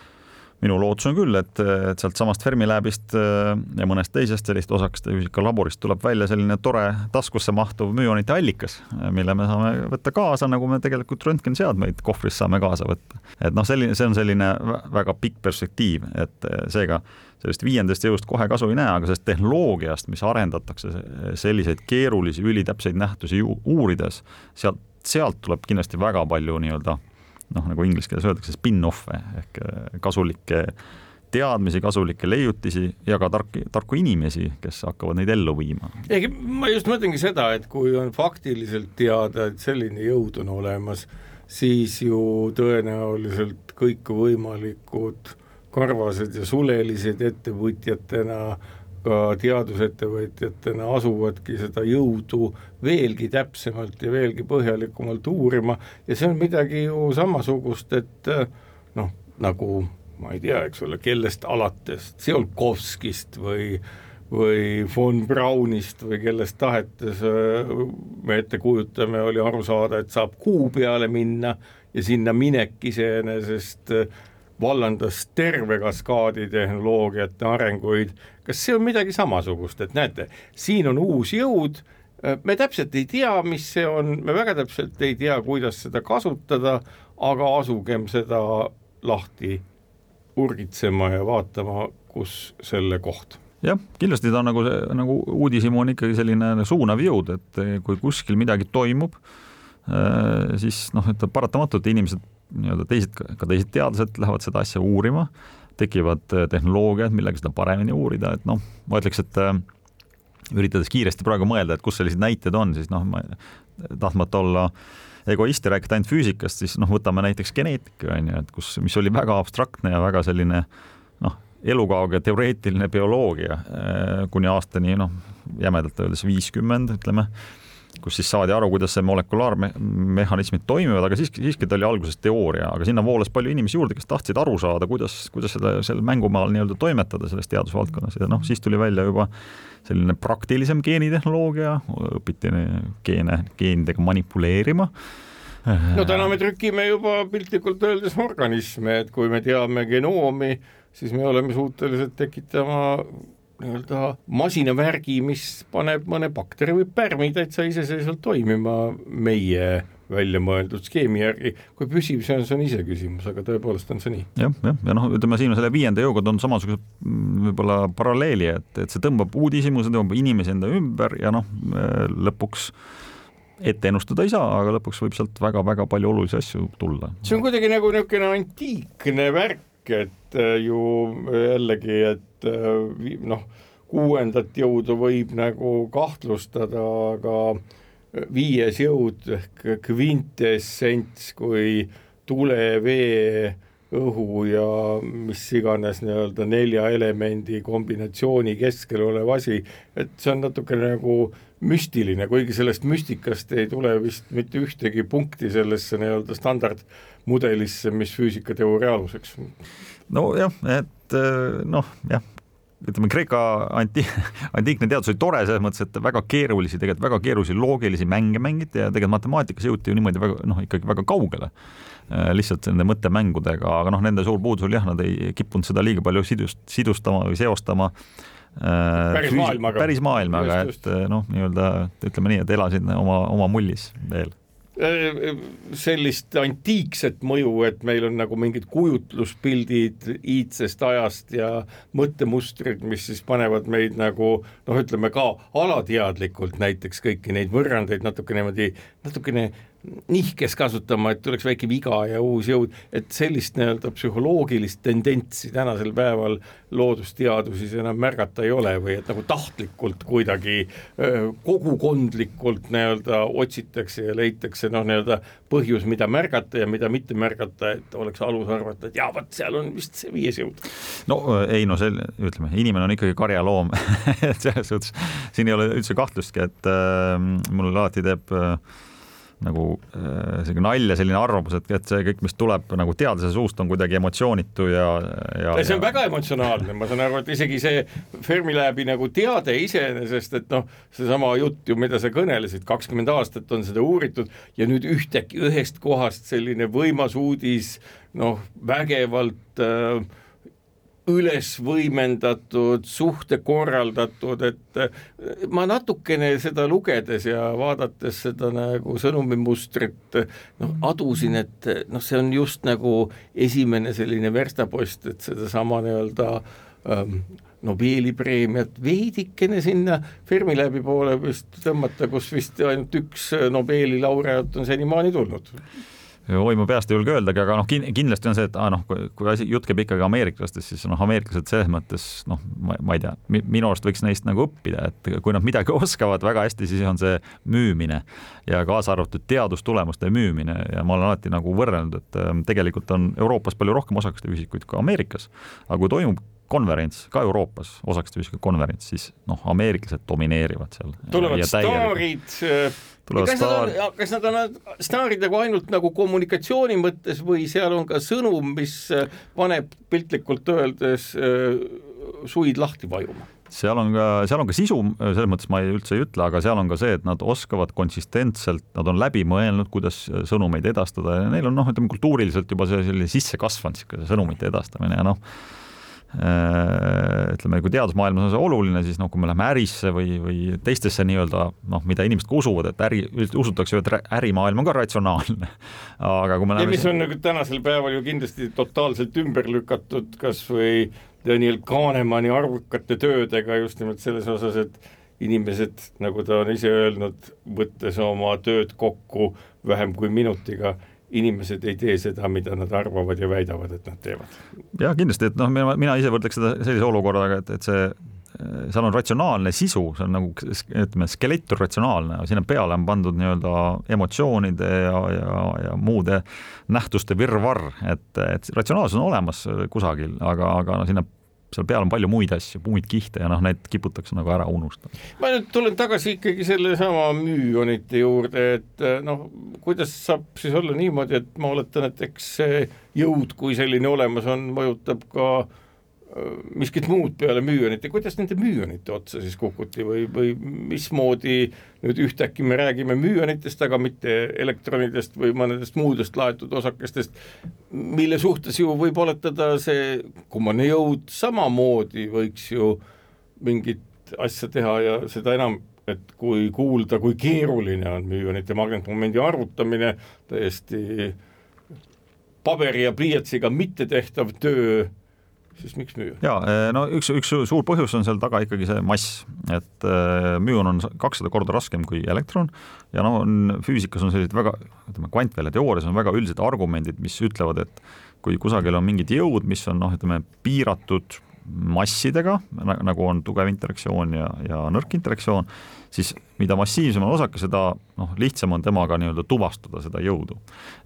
minu lootus on küll, et, et sealtsamast Fermilabist äh, ja mõnest teisest sellist osakeste füüsika laborist tuleb välja selline tore taskusse mahtuv müonite allikas, mille me saame võtta kaasa, nagu me tegelikult röntgenseadmeid kohvris saame kaasa võtta. et noh, selline, see on selline väga pikk perspektiiv, et äh, seega sellest viiendast jõust kohe kasu ei näe, aga sellest tehnoloogiast, mis arendatakse selliseid keerulisi, ülitäpseid nähtusi uurides, sealt, sealt tuleb kindlasti väga palju nii-öelda noh, nagu inglise keeles öeldakse, spin-off'e ehk äh, kasulikke teadmisi, kasulikke leiutisi ja ka tarki, tarku inimesi, kes hakkavad neid ellu viima. ei, ma just mõtlengi seda, et kui on faktiliselt teada, et selline jõud on olemas, siis ju tõenäoliselt kõikvõimalikud karvased ja sulelised ettevõtjatena ka teadusettevõtjatena asuvadki seda jõudu veelgi täpsemalt ja veelgi põhjalikumalt uurima. Ja see on midagi ju samasugust, et noh, nagu ma ei tea, eks ole, kellest alates, Tsiolkovskist või või von Braunist või kellest tahetes me ette kujutame, oli aru saada, et saab kuu peale minna ja sinna minek iseenesest vallandas terve kaskaadi tehnoloogiate arenguid. Kas see on midagi samasugust, et näete, siin on uus jõud, me täpselt ei tea, mis see on, me väga täpselt ei tea, kuidas seda kasutada, aga asugem seda lahti urgitsema ja vaatama, kus selle koht. Jah, kindlasti ta on nagu, nagu uudishimu on ikkagi selline suunav jõud, et kui kuskil midagi toimub, siis noh, et paratamatult inimesed, nii-öelda teised, ka teised teadlased lähevad seda asja uurima tekivad äh, tehnoloogiad, millega seda paremini uurida, et noh, ma ütleks, et äh, üritades kiiresti praegu mõelda, et kus sellised näited on, siis noh, ma tahtmata olla egoist ja rääkida ainult füüsikast, siis noh, võtame näiteks geneetika on ju, et kus, mis oli väga abstraktne ja väga selline noh, elukauge teoreetiline bioloogia äh, kuni aastani noh, jämedalt öeldes viiskümmend, ütleme kus siis saadi aru, kuidas see molekulaarmehhanismid toimivad, aga siiski, siiski ta oli alguses teooria, aga sinna voolas palju inimesi juurde, kes tahtsid aru saada, kuidas, kuidas seda seal mängumaal nii-öelda toimetada selles teadusvaldkonnas. Ja noh, siis tuli välja juba selline praktilisem geenitehnoloogia, õpiti geene, geenidega manipuleerima. No täna me trükime juba piltlikult öeldes organisme, et kui me teame genoomi, siis me oleme suutelised tekitama nii-öelda masinavärgi, mis paneb mõne bakteri või pärmi täitsa iseseisvalt toimima meie välja mõeldud skeemi järgi, kui püsiv see on, see on iseküsimus, aga tõepoolest on see nii. jah, jah, ja noh, ütleme siin selle viienda jõuga on samasugused mm, võib-olla paralleeli, et, et see tõmbab uudishimu, see tõmbab inimesi enda ümber ja noh, lõpuks ette ennustada ei saa, aga lõpuks võib sealt väga-väga palju olulisi asju tulla. see on kuidagi nagu niisugune antiikne värk, et äh, ju jällegi, et äh, noh, kuuendat jõudu võib nagu kahtlustada, aga viies jõud ehk kvintessents kui tule, vee, õhu ja mis iganes nii-öelda nelja elemendi kombinatsiooni keskel olev asi, et see on natukene nagu müstiline, kuigi sellest müstikast ei tule vist mitte ühtegi punkti sellesse nii-öelda standardmudelisse, mis füüsikateooria aluseks. nojah, et noh, jah, ütleme, Kreeka anti-, antiikne teadus oli tore selles mõttes, et väga keerulisi, tegelikult väga keerulisi loogilisi mänge mängiti ja tegelikult matemaatikas jõuti ju niimoodi väga noh, ikkagi väga kaugele äh, lihtsalt nende mõttemängudega, aga noh, nende suur puudus oli jah, nad ei kippunud seda liiga palju sidust, sidustama või seostama äh, päris maailmaga, päris maailmaga, et noh, nii-öelda ütleme nii, et elasid oma, oma mullis veel. Äh, sellist antiikset mõju, et meil on nagu mingid kujutluspildid iidsest ajast ja mõttemustrid, mis siis panevad meid nagu noh, ütleme ka alateadlikult näiteks kõiki neid võrrandeid natuke niimoodi, natukene nihkes kasutama, et tuleks väike viga ja uus jõud, et sellist nii-öelda psühholoogilist tendentsi tänasel päeval loodusteaduses enam märgata ei ole või et nagu tahtlikult kuidagi kogukondlikult nii-öelda otsitakse ja leitakse noh, nii-öelda põhjus, mida märgata ja mida mitte märgata, et oleks alus arvata, et jaa, vot seal on vist see viies jõud. no ei no see, ütleme, inimene on ikkagi karjaloom et selles suhtes siin ei ole üldse kahtlustki, et äh, mul alati teeb äh, nagu äh, selline nalja, selline arvamus, et, et see kõik, mis tuleb nagu teadlase suust, on kuidagi emotsioonitu ja, ja. see on ja... väga emotsionaalne, ma saan aru, et isegi see Fermilabi nagu teade iseenesest, et noh, seesama jutt ju, mida sa kõnelesid, kakskümmend aastat on seda uuritud ja nüüd ühtäkki ühest kohast selline võimas uudis, noh, vägevalt äh, üles võimendatud, suhte korraldatud, et eh, ma natukene seda lugedes ja vaadates seda nagu sõnumimustrit, noh, adusin, et noh, see on just nagu esimene selline verstapost, et sedasama nii-öelda ähm, Nobeli preemiat veidikene sinna Fermilabi poole vist tõmmata, kus vist ainult üks Nobeli laureaat on senimaani tulnud oi, ma peast ei julge öeldagi, aga noh, kindlasti on see, et ah, noh, kui asi, jutt käib ikkagi ameeriklastest, siis noh, ameeriklased selles mõttes noh, ma ei tea, minu arust võiks neist nagu õppida, et kui nad midagi oskavad väga hästi, siis on see müümine. Ja kaasa arvatud teadustulemuste müümine. Ja ma olen alati nagu võrrelnud, et ähm, tegelikult on Euroopas palju rohkem osakeste ühikuid kui Ameerikas, aga kui toimub konverents ka Euroopas, osakeste ühiskonna konverents, siis noh, ameeriklased domineerivad seal. tulevad staarid kas nad on, kas nad on staarid nagu ainult nagu kommunikatsiooni mõttes või seal on ka sõnum, mis äh, paneb piltlikult öeldes äh, suid lahti vajuma? seal on ka, seal on ka sisu, selles mõttes ma ei, üldse ei ütle, aga seal on ka see, et nad oskavad konsistentselt, nad on läbi mõelnud, kuidas sõnumeid edastada ja neil on noh, ütleme kultuuriliselt juba see selline sisse kasvanud niisugune sõnumite edastamine ja noh, Äh, ütleme, kui teadusmaailmas on see oluline, siis noh, kui me läheme ärisse või, või teistesse nii-öelda noh, mida inimesed ka usuvad, et äri, usutakse ju, et ärimaailm on ka ratsionaalne. aga kui me läheme ja mis on nagu tänasel päeval ju kindlasti totaalselt ümber lükatud, kas või Daniel Kahnemani arvukate töödega just nimelt selles osas, et inimesed, nagu ta on ise öelnud, võttes oma tööd kokku vähem kui minutiga inimesed ei tee seda, mida nad arvavad ja väidavad, et nad teevad. jah, kindlasti, et noh, mina, ise võrdleks seda sellise olukorraga, et, et see seal on ratsionaalne sisu, see on nagu ütleme, skelett on ratsionaalne, sinna peale on pandud nii-öelda emotsioonide ja, ja, ja muude nähtuste virvarr, et, et ratsionaalsus on olemas kusagil, aga, aga no sinna seal peal on palju muid asju, muid kihte ja noh, need kiputakse nagu ära unustama. ma nüüd tulen tagasi ikkagi sellesama müüonite juurde, et eh, noh, kuidas saab siis olla niimoodi, et ma oletan, et eks see jõud, kui selline olemas on, mõjutab ka äh, miskit muud peale müüonite, kuidas nende müüonite otsa siis kukuti või, või mismoodi nüüd ühtäkki me räägime müüonitest, aga mitte elektronidest või mõnedest muudest laetud osakestest, mille suhtes ju võib oletada see kummane jõud samamoodi võiks ju mingit asja teha ja seda enam, et kui kuulda, kui keeruline on müüonite magnetmomendi arvutamine, täiesti paberi ja pliiatsiga mittetehtav töö siis miks müü? ja eh, no üks, üks suur põhjus on seal taga ikkagi see mass, et eh, müün on kakssada korda raskem kui elektron ja no on füüsikas on sellised väga, ütleme kvantvälia teoorias on väga üldised argumendid, mis ütlevad, et kui kusagil on mingid jõud, mis on noh, ütleme piiratud massidega, nagu on tugev interaktsioon ja, ja nõrk interaktsioon, siis mida massiivsem on osake, seda noh, lihtsam on temaga nii-öelda tuvastada seda jõudu.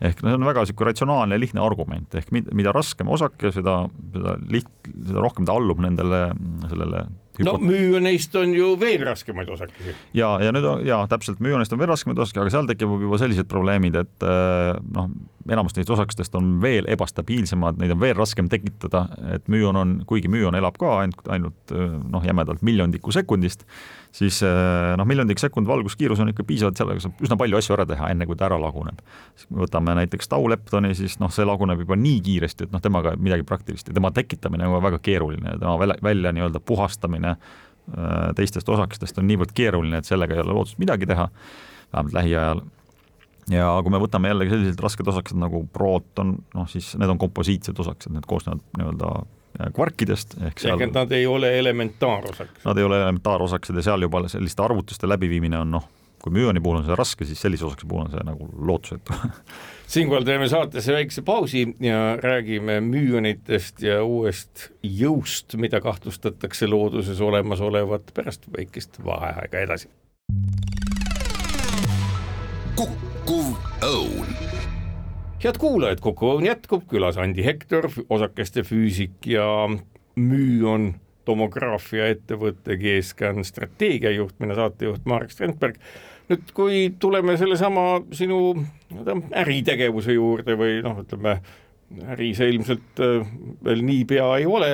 ehk no see on väga niisugune ratsionaalne ja lihtne argument, ehk mida raskem osake, seda, seda liht-, seda rohkem ta allub nendele, sellele no müüoneist on ju veel raskemaid osakesi. ja, ja nüüd on ja täpselt, müüoneist on veel raskemaid osakesi, aga seal tekivad juba sellised probleemid, et äh, noh, enamus neist osakestest on veel ebastabiilsemad, neid on veel raskem tekitada, et müün on, kuigi müün elab ka ainult, ainult äh, noh, jämedalt miljondiku sekundist, siis äh, noh, miljondik sekund valguskiirus on ikka piisavalt, sellega saab üsna palju asju ära teha, enne kui ta ära laguneb. võtame näiteks tauleptoni, siis noh, see laguneb juba nii kiiresti, et noh, temaga midagi praktilist ja tema tekitamine on väga keeruline tema välja, välja nii-öelda puhastamine äh, teistest osakestest on niivõrd keeruline, et sellega ei ole lootust midagi teha, vähemalt lähiajal ja kui me võtame jällegi sellised rasked osakesed nagu prooton, noh siis need on komposiitsed osakesed, need koosnevad nii-öelda kvarkidest ehk seal ehk et nad ei ole elementaarosakesed? Nad ei ole elementaarosakesed ja seal juba selliste arvutuste läbiviimine on noh, kui müoni puhul on see raske, siis sellise osakese puhul on see nagu lootusetu siinkohal teeme saatesse väikse pausi ja räägime müonitest ja uuest jõust, mida kahtlustatakse looduses olemas olevat pärast väikest vaheaega edasi. kukkuv õun head kuulajad, Kuku Õun jätkub, külas Andi Hektor, osakeste füüsik ja Müün tomograafia ettevõtte G-Scan strateegiajuht, mina saatejuht Marek Strandberg. nüüd kui tuleme sellesama sinu äritegevuse juurde või noh, ütleme äri see ilmselt äh, veel niipea ei ole,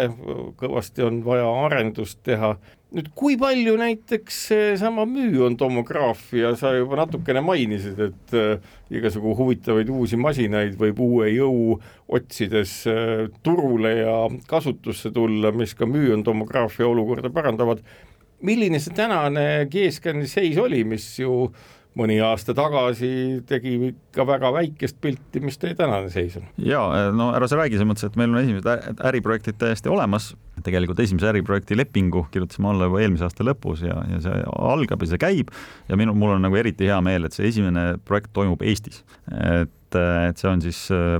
kõvasti on vaja arendust teha. nüüd kui palju näiteks seesama müüntomograafia, sa juba natukene mainisid, et äh, igasugu huvitavaid uusi masinaid võib uue jõu otsides äh, turule ja kasutusse tulla, mis ka müüntomograafia olukorda parandavad. milline see tänane G-scan'i seis oli, mis ju mõni aasta tagasi tegi ikka väga väikest pilti, mis teie tänane seis on? ja no ära sa räägi, selles mõttes, et meil on esimesed äriprojektid täiesti olemas, tegelikult esimese äriprojekti lepingu kirjutasime alla juba eelmise aasta lõpus ja, ja see algab ja see käib ja minu, mul on nagu eriti hea meel, et see esimene projekt toimub Eestis. et, et see on siis äh,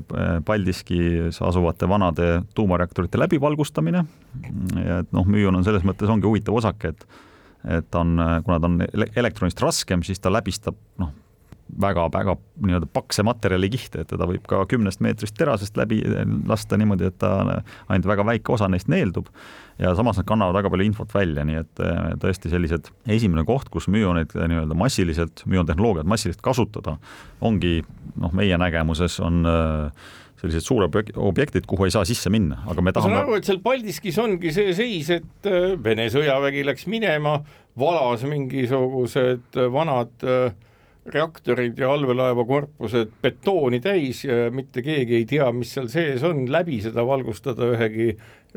Paldiskis asuvate vanade tuumareaktorite läbivalgustamine ja et noh, Müün on selles mõttes ongi huvitav osake, et et on, kuna ta on elektronist raskem, siis ta läbistab noh, väga-väga nii-öelda pakse materjalikihte, et teda võib ka kümnest meetrist terasest läbi lasta niimoodi, et ta ainult väga väike osa neist neeldub. Ja samas nad kannavad väga palju infot välja, nii et eh, tõesti sellised esimene koht, kus müoneid nii-öelda massiliselt, müontehnoloogiat massiliselt kasutada, ongi noh, meie nägemuses on äh, sellised suured objektid, kuhu ei saa sisse minna, aga me tahame. ma saan aru, et seal Paldiskis ongi see seis, et äh, Vene sõjavägi läks minema, valas mingisugused äh, vanad äh, reaktorid ja allveelaeva korpused betooni täis ja mitte keegi ei tea, mis seal sees on, läbi seda valgustada ühegi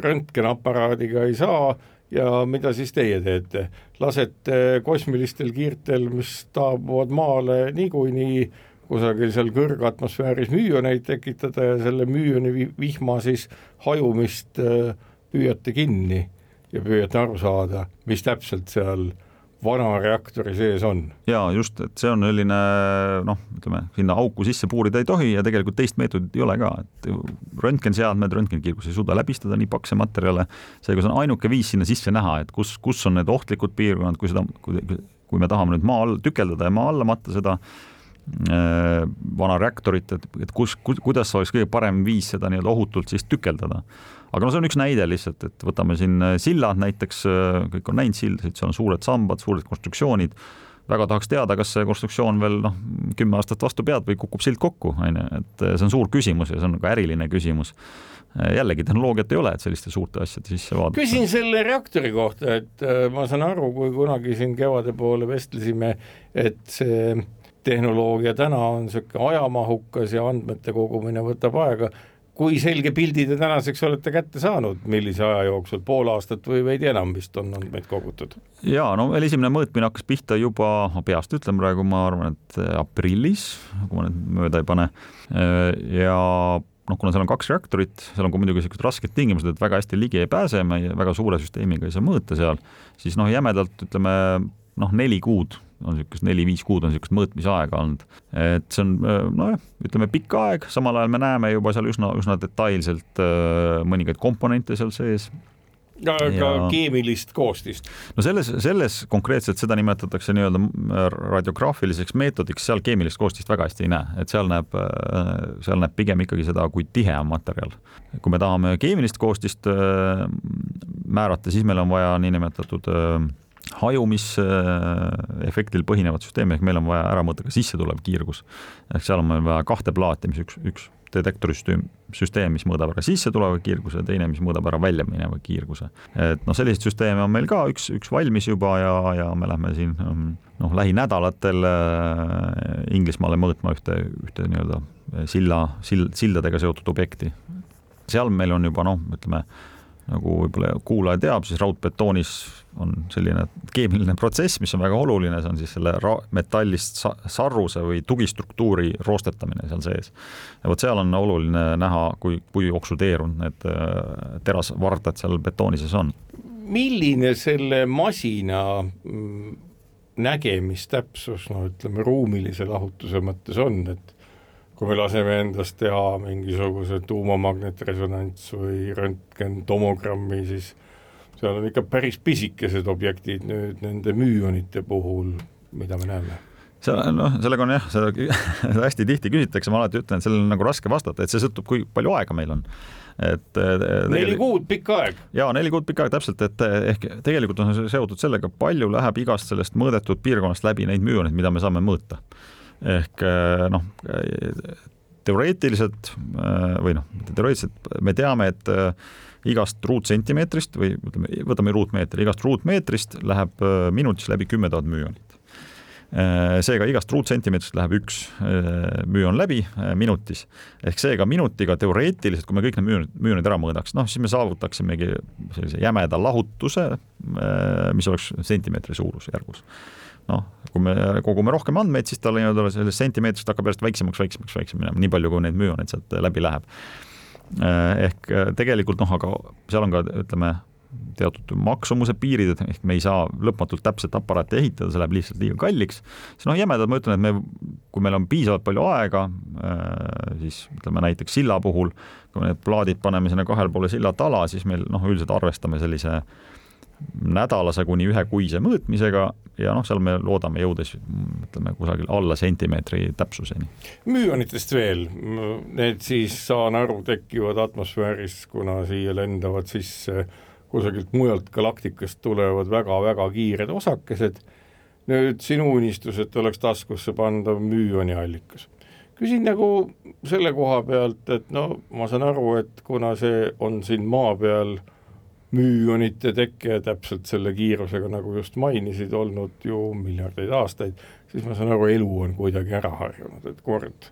röntgenaparaadiga ei saa ja mida siis teie teete? lasete kosmilistel kiirtel, mis taabuvad maale niikuinii kusagil seal kõrgatmosfääris müüoneid tekitada ja selle müüoni vihma siis hajumist äh, püüate kinni ja püüate aru saada, mis täpselt seal vana reaktori sees on. ja just, et see on selline noh, ütleme sinna auku sisse puurida ei tohi ja tegelikult teist meetodit ei ole ka, et röntgenseadmed, röntgenkiirgus ei suuda läbistada nii pakse materjale, seega see on ainuke viis sinna sisse näha, et kus, kus on need ohtlikud piirkonnad, kui seda, kui me tahame nüüd maa all tükeldada ja maa alla matta seda vana reaktorit, et, et kus ku,, kuidas oleks kõige parem viis seda nii-öelda ohutult siis tükeldada. aga no see on üks näide lihtsalt, et võtame siin äh, sillad näiteks, äh, kõik on näinud sildasid, seal on suured sambad, suured konstruktsioonid, väga tahaks teada, kas see konstruktsioon veel noh, kümme aastat vastu pead või kukub sild kokku, on ju, et see on suur küsimus ja see on ka äriline küsimus jällegi tehnoloogiat ei ole, et selliste suurte asjade sisse vaadata. küsin selle reaktori kohta, et ma saan aru, kui kunagi siin kevade poole vestlesime, et see tehnoloogia täna on niisugune ajamahukas ja andmete kogumine võtab aega, kui selge pildi te tänaseks olete kätte saanud, millise aja jooksul, pool aastat või veidi enam vist on andmeid kogutud? jaa, no veel esimene mõõtmine hakkas pihta juba, ma peast ütlen praegu, ma arvan, et aprillis, kui ma nüüd mööda ei pane, ja noh, kuna seal on kaks reaktorit, seal on ka muidugi niisugused rasked tingimused, et väga hästi ligi ei pääse, me väga suure süsteemiga ei saa mõõta seal, siis noh, jämedalt ütleme noh, neli kuud on niisugust neli-viis kuud on niisugust mõõtmisaega olnud. et see on nojah, ütleme pikk aeg, samal ajal me näeme juba seal üsna, üsna detailselt äh, mõningaid komponente seal sees ka, ka keemilist koostist. no selles, selles konkreetselt seda nimetatakse nii-öelda radiograafiliseks meetodiks, seal keemilist koostist väga hästi ei näe, et seal näeb, äh, seal näeb pigem ikkagi seda, kui tihe on materjal. kui me tahame keemilist koostist äh, määrata, siis meil on vaja niinimetatud hajumisefektil põhinevat süsteemi, ehk meil on vaja ära mõõta ka sissetulev kiirgus. ehk seal on meil vaja kahte plaati, mis üks, üks detektorisüsteem, süsteem, mis mõõdab ära sissetuleva kiirguse, teine, mis mõõdab ära välja mineva kiirguse. et noh, selliseid süsteeme on meil ka üks, üks valmis juba ja, ja me lähme siin noh, lähinädalatel äh, Inglismaale mõõtma ühte, ühte nii-öelda silla, sild, sildadega seotud objekti. seal meil on juba noh, ütleme nagu võib-olla kuulaja teab, siis raudbetoonis on selline keemiline protsess, mis on väga oluline, see on siis selle metallist sarruse või tugistruktuuri roostetamine seal sees. ja vot seal on oluline näha, kui, kui oksudeerunud need äh, terasvardad seal betooni sees on. milline selle masina mm, nägemistäpsus, no ütleme, ruumilise lahutuse mõttes on, et kui me laseme endast teha mingisuguse tuumamagnetresonants või röntgentomogrammi, siis seal on ikka päris pisikesed objektid nüüd nende müüonite puhul, mida me näeme seal noh, sellega on jah, seda hästi tihti küsitakse, ma alati ütlen, et sellele on nagu raske vastata, et see sõltub, kui palju aega meil on. et neli kuud, pikk aeg. ja neli kuud, pikk aeg täpselt, et ehk tegelikult on see seotud sellega, palju läheb igast sellest mõõdetud piirkonnast läbi neid müüoneid, mida me saame mõõta. Ehk noh, teoreetiliselt või noh, mitte teoreetiliselt, me teame, et igast ruutsentimeetrist või ütleme, võtame ruutmeetri, igast ruutmeetrist läheb minutis läbi kümme tuhat müüonit Äh, seega igast ruutsentimeetrist läheb üks äh, müün läbi äh, minutis. ehk seega minutiga teoreetiliselt, kui me kõik need müünid, müünid ära mõõdaks, noh siis me saavutaksimegi sellise jämeda lahutuse, mis oleks sentimeetri suurusjärgus. Noh, kui me kogume rohkem andmeid, siis tal nii-öelda sellest sentimeetrist hakkab järjest väiksemaks, väiksemaks, väiksemaks minema, nii palju, kui neid müüoneid sealt läbi läheb. ehk tegelikult noh, aga seal on ka ütleme teatud maksumuse piirid, et ehk me ei saa lõpmatult täpset aparaati ehitada, see läheb lihtsalt liiga kalliks, siis noh, jämedalt ma ütlen, et me, kui meil on piisavalt palju aega, äh, siis ütleme näiteks silla puhul, kui me need plaadid paneme sinna kahele poole silla tala, siis meil noh, üldiselt arvestame sellise nädalase kuni ühekuise mõõtmisega ja noh, seal me loodame jõuda siis ütleme kusagil alla sentimeetri täpsuseni. müünitest veel, need siis saan aru, tekivad atmosfääris, kuna siia lendavad sisse äh, kusagilt mujalt galaktikast tulevad väga-väga kiired osakesed, nüüd sinu unistus, et oleks taskusse pandav müüoniallikas. küsin nagu selle koha pealt, et no ma saan aru, et kuna see on siin maa peal müüonite tekke täpselt selle kiirusega, nagu just mainisid, olnud ju miljardeid aastaid, siis ma saan aru, elu on kuidagi ära harjunud, et kord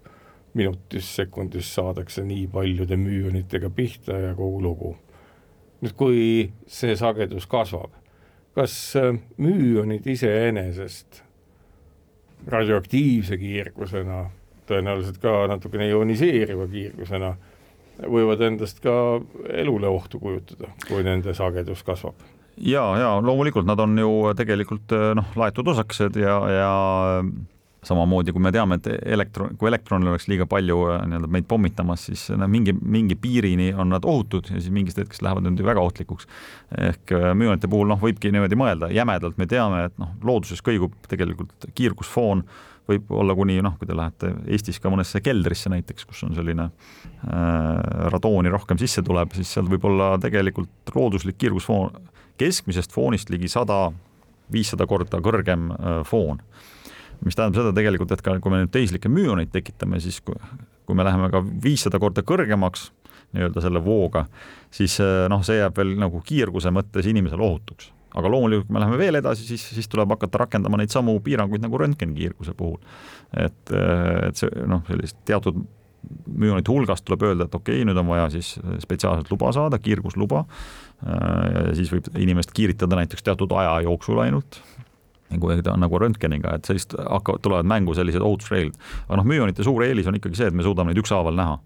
minutis, sekundis saadakse nii paljude müüonitega pihta ja kogu lugu. Nüüd kui see sagedus kasvab, kas äh, müüonid iseenesest radioaktiivse kiirgusena, tõenäoliselt ka natukene ioniseeriva kiirgusena, võivad endast ka elule ohtu kujutada, kui nende sagedus kasvab? ja, ja loomulikult nad on ju tegelikult äh, noh, laetud osakesed ja, ja samamoodi kui me teame, et elektron, kui elektronil oleks liiga palju äh, nii-öelda meid pommitamas, siis nad mingi, mingi piirini on nad ohutud ja siis mingist hetkest lähevad nad ju väga ohtlikuks. ehk äh, müünite puhul noh, võibki niimoodi mõelda, jämedalt me teame, et noh, looduses kõigub tegelikult kiirgusfoon võib olla kuni noh, kui te lähete Eestis ka mõnesse keldrisse näiteks, kus on selline äh, radooni rohkem sisse tuleb, siis seal võib olla tegelikult looduslik kiirgusfoon keskmisest foonist ligi sada, viissada korda kõrgem äh, foon mis tähendab seda tegelikult, et ka kui me nüüd teislikke müüoneid tekitame, siis kui, kui me läheme ka viissada korda kõrgemaks nii-öelda selle vooga, siis eh, noh, see jääb veel nagu kiirguse mõttes inimesele ohutuks. Aga loomulikult, kui me läheme veel edasi, siis, siis tuleb hakata rakendama neid samu piiranguid nagu röntgenikiirguse puhul. et, eh, et see noh, sellist teatud müüonite hulgast tuleb öelda, et okei okay,, nüüd on vaja siis spetsiaalselt luba saada, kiirgusluba, eh, ja siis võib inimest kiiritada näiteks teatud aja jooksul ainult, kui ta on nagu röntgeniga, et sellist hakkavad, tulevad mängu sellised ohutusreeglid. aga noh, müüonite suur eelis on ikkagi see, et me suudame neid ükshaaval näha.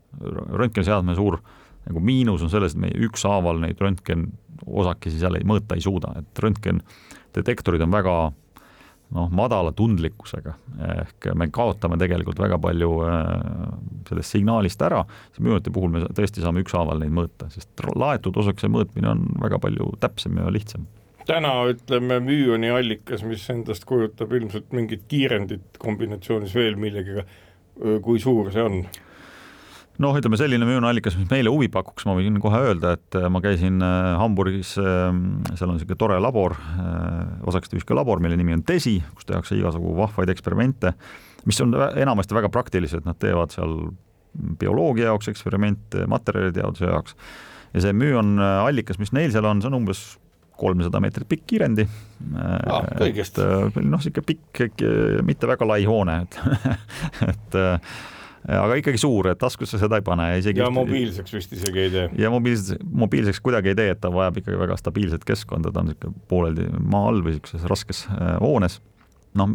röntgeniseadme suur nagu miinus on selles, et me ükshaaval neid röntgenosakesi seal ei mõõta ei suuda, et röntgendetektorid on väga noh, madala tundlikkusega, ehk me kaotame tegelikult väga palju äh, sellest signaalist ära, siis müünite puhul me tõesti saame ükshaaval neid mõõta, sest laetud osakese mõõtmine on väga palju täpsem ja lihtsam täna ütleme müüoni allikas, mis endast kujutab ilmselt mingit kiirendit kombinatsioonis veel millegagi, kui suur see on? Noh, ütleme selline müünallikas, mis meile huvi pakuks, ma võin kohe öelda, et ma käisin Hamburgis, seal on niisugune tore labor, osakestevüske labor, mille nimi on DESI, kus tehakse igasugu vahvaid eksperimente, mis on enamasti väga praktilised, nad teevad seal bioloogia jaoks eksperimente, materjalide jaotuse jaoks ja see müün allikas, mis neil seal on, see on umbes kolmsada meetrit pikk kiirendi ah,. noh, niisugune pikk, mitte väga lai hoone, et et aga ikkagi suur, et taskusse seda ei pane ja mobiilseks vist isegi ei tee. ja mobiilseks, mobiilseks kuidagi ei tee, et ta vajab ikkagi väga stabiilset keskkonda, ta on niisugune pooleldi maa all või niisuguses raskes hoones. noh,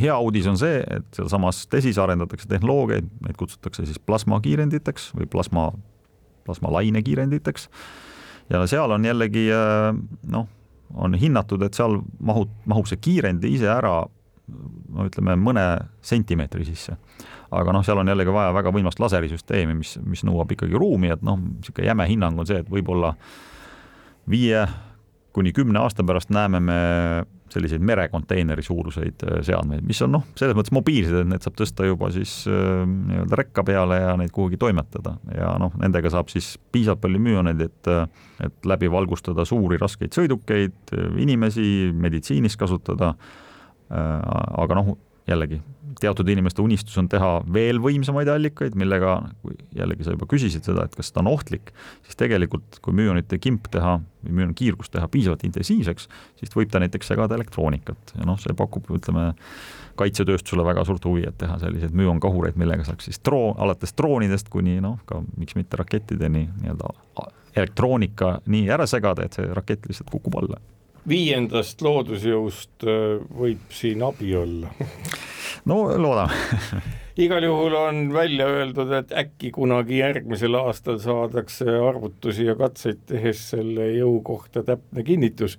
hea uudis on see, et sealsamas TESis arendatakse tehnoloogiaid, neid kutsutakse siis plasmakiirenditeks või plasma, plasmalainekiirenditeks ja seal on jällegi äh, noh, on hinnatud, et seal mahub, mahub see kiirendi ise ära no ütleme mõne sentimeetri sisse. Aga noh, seal on jällegi vaja väga võimast laserisüsteemi, mis, mis nõuab ikkagi ruumi, et noh, niisugune jäme hinnang on see, et võib-olla viie kuni kümne aasta pärast näeme me selliseid merekonteineri suuruseid äh, seadmeid, mis on noh, selles mõttes mobiilsed, et need saab tõsta juba siis äh, nii-öelda rekka peale ja neid kuhugi toimetada. Ja noh, nendega saab siis piisavalt palju müoneid, et et läbi valgustada suuri raskeid sõidukeid, inimesi, meditsiinis kasutada, aga noh, jällegi teatud inimeste unistus on teha veel võimsamaid allikaid, millega, kui jällegi sa juba küsisid seda, et kas ta on ohtlik, siis tegelikult kui müonite kimp teha või müoni kiirgus teha piisavalt intensiivseks, siis võib ta näiteks segada elektroonikat. Ja noh, see pakub, ütleme, kaitsetööstusele väga suurt huvi, et teha selliseid müonkahureid, millega saaks siis droo-, alates droonidest kuni noh, ka miks mitte rakettideni nii-öelda elektroonika nii ära segada, et see rakett lihtsalt kukub alla viiendast loodusjõust äh, võib siin abi olla. No loodame. Igal juhul on välja öeldud, et äkki kunagi järgmisel aastal saadakse arvutusi ja katseid tehes selle jõu kohta täpne kinnitus,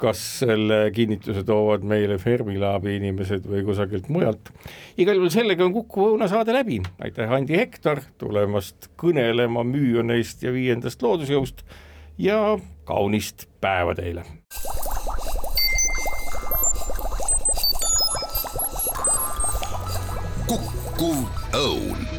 kas selle kinnituse toovad meile Fermilaabi inimesed või kusagilt mujalt. igal juhul sellega on Kuku Õunasaade läbi, aitäh, Andi Hektor, tulemast kõnelema müüoneist ja viiendast loodusjõust. Ja kaunist päeva teile! kukkuv õun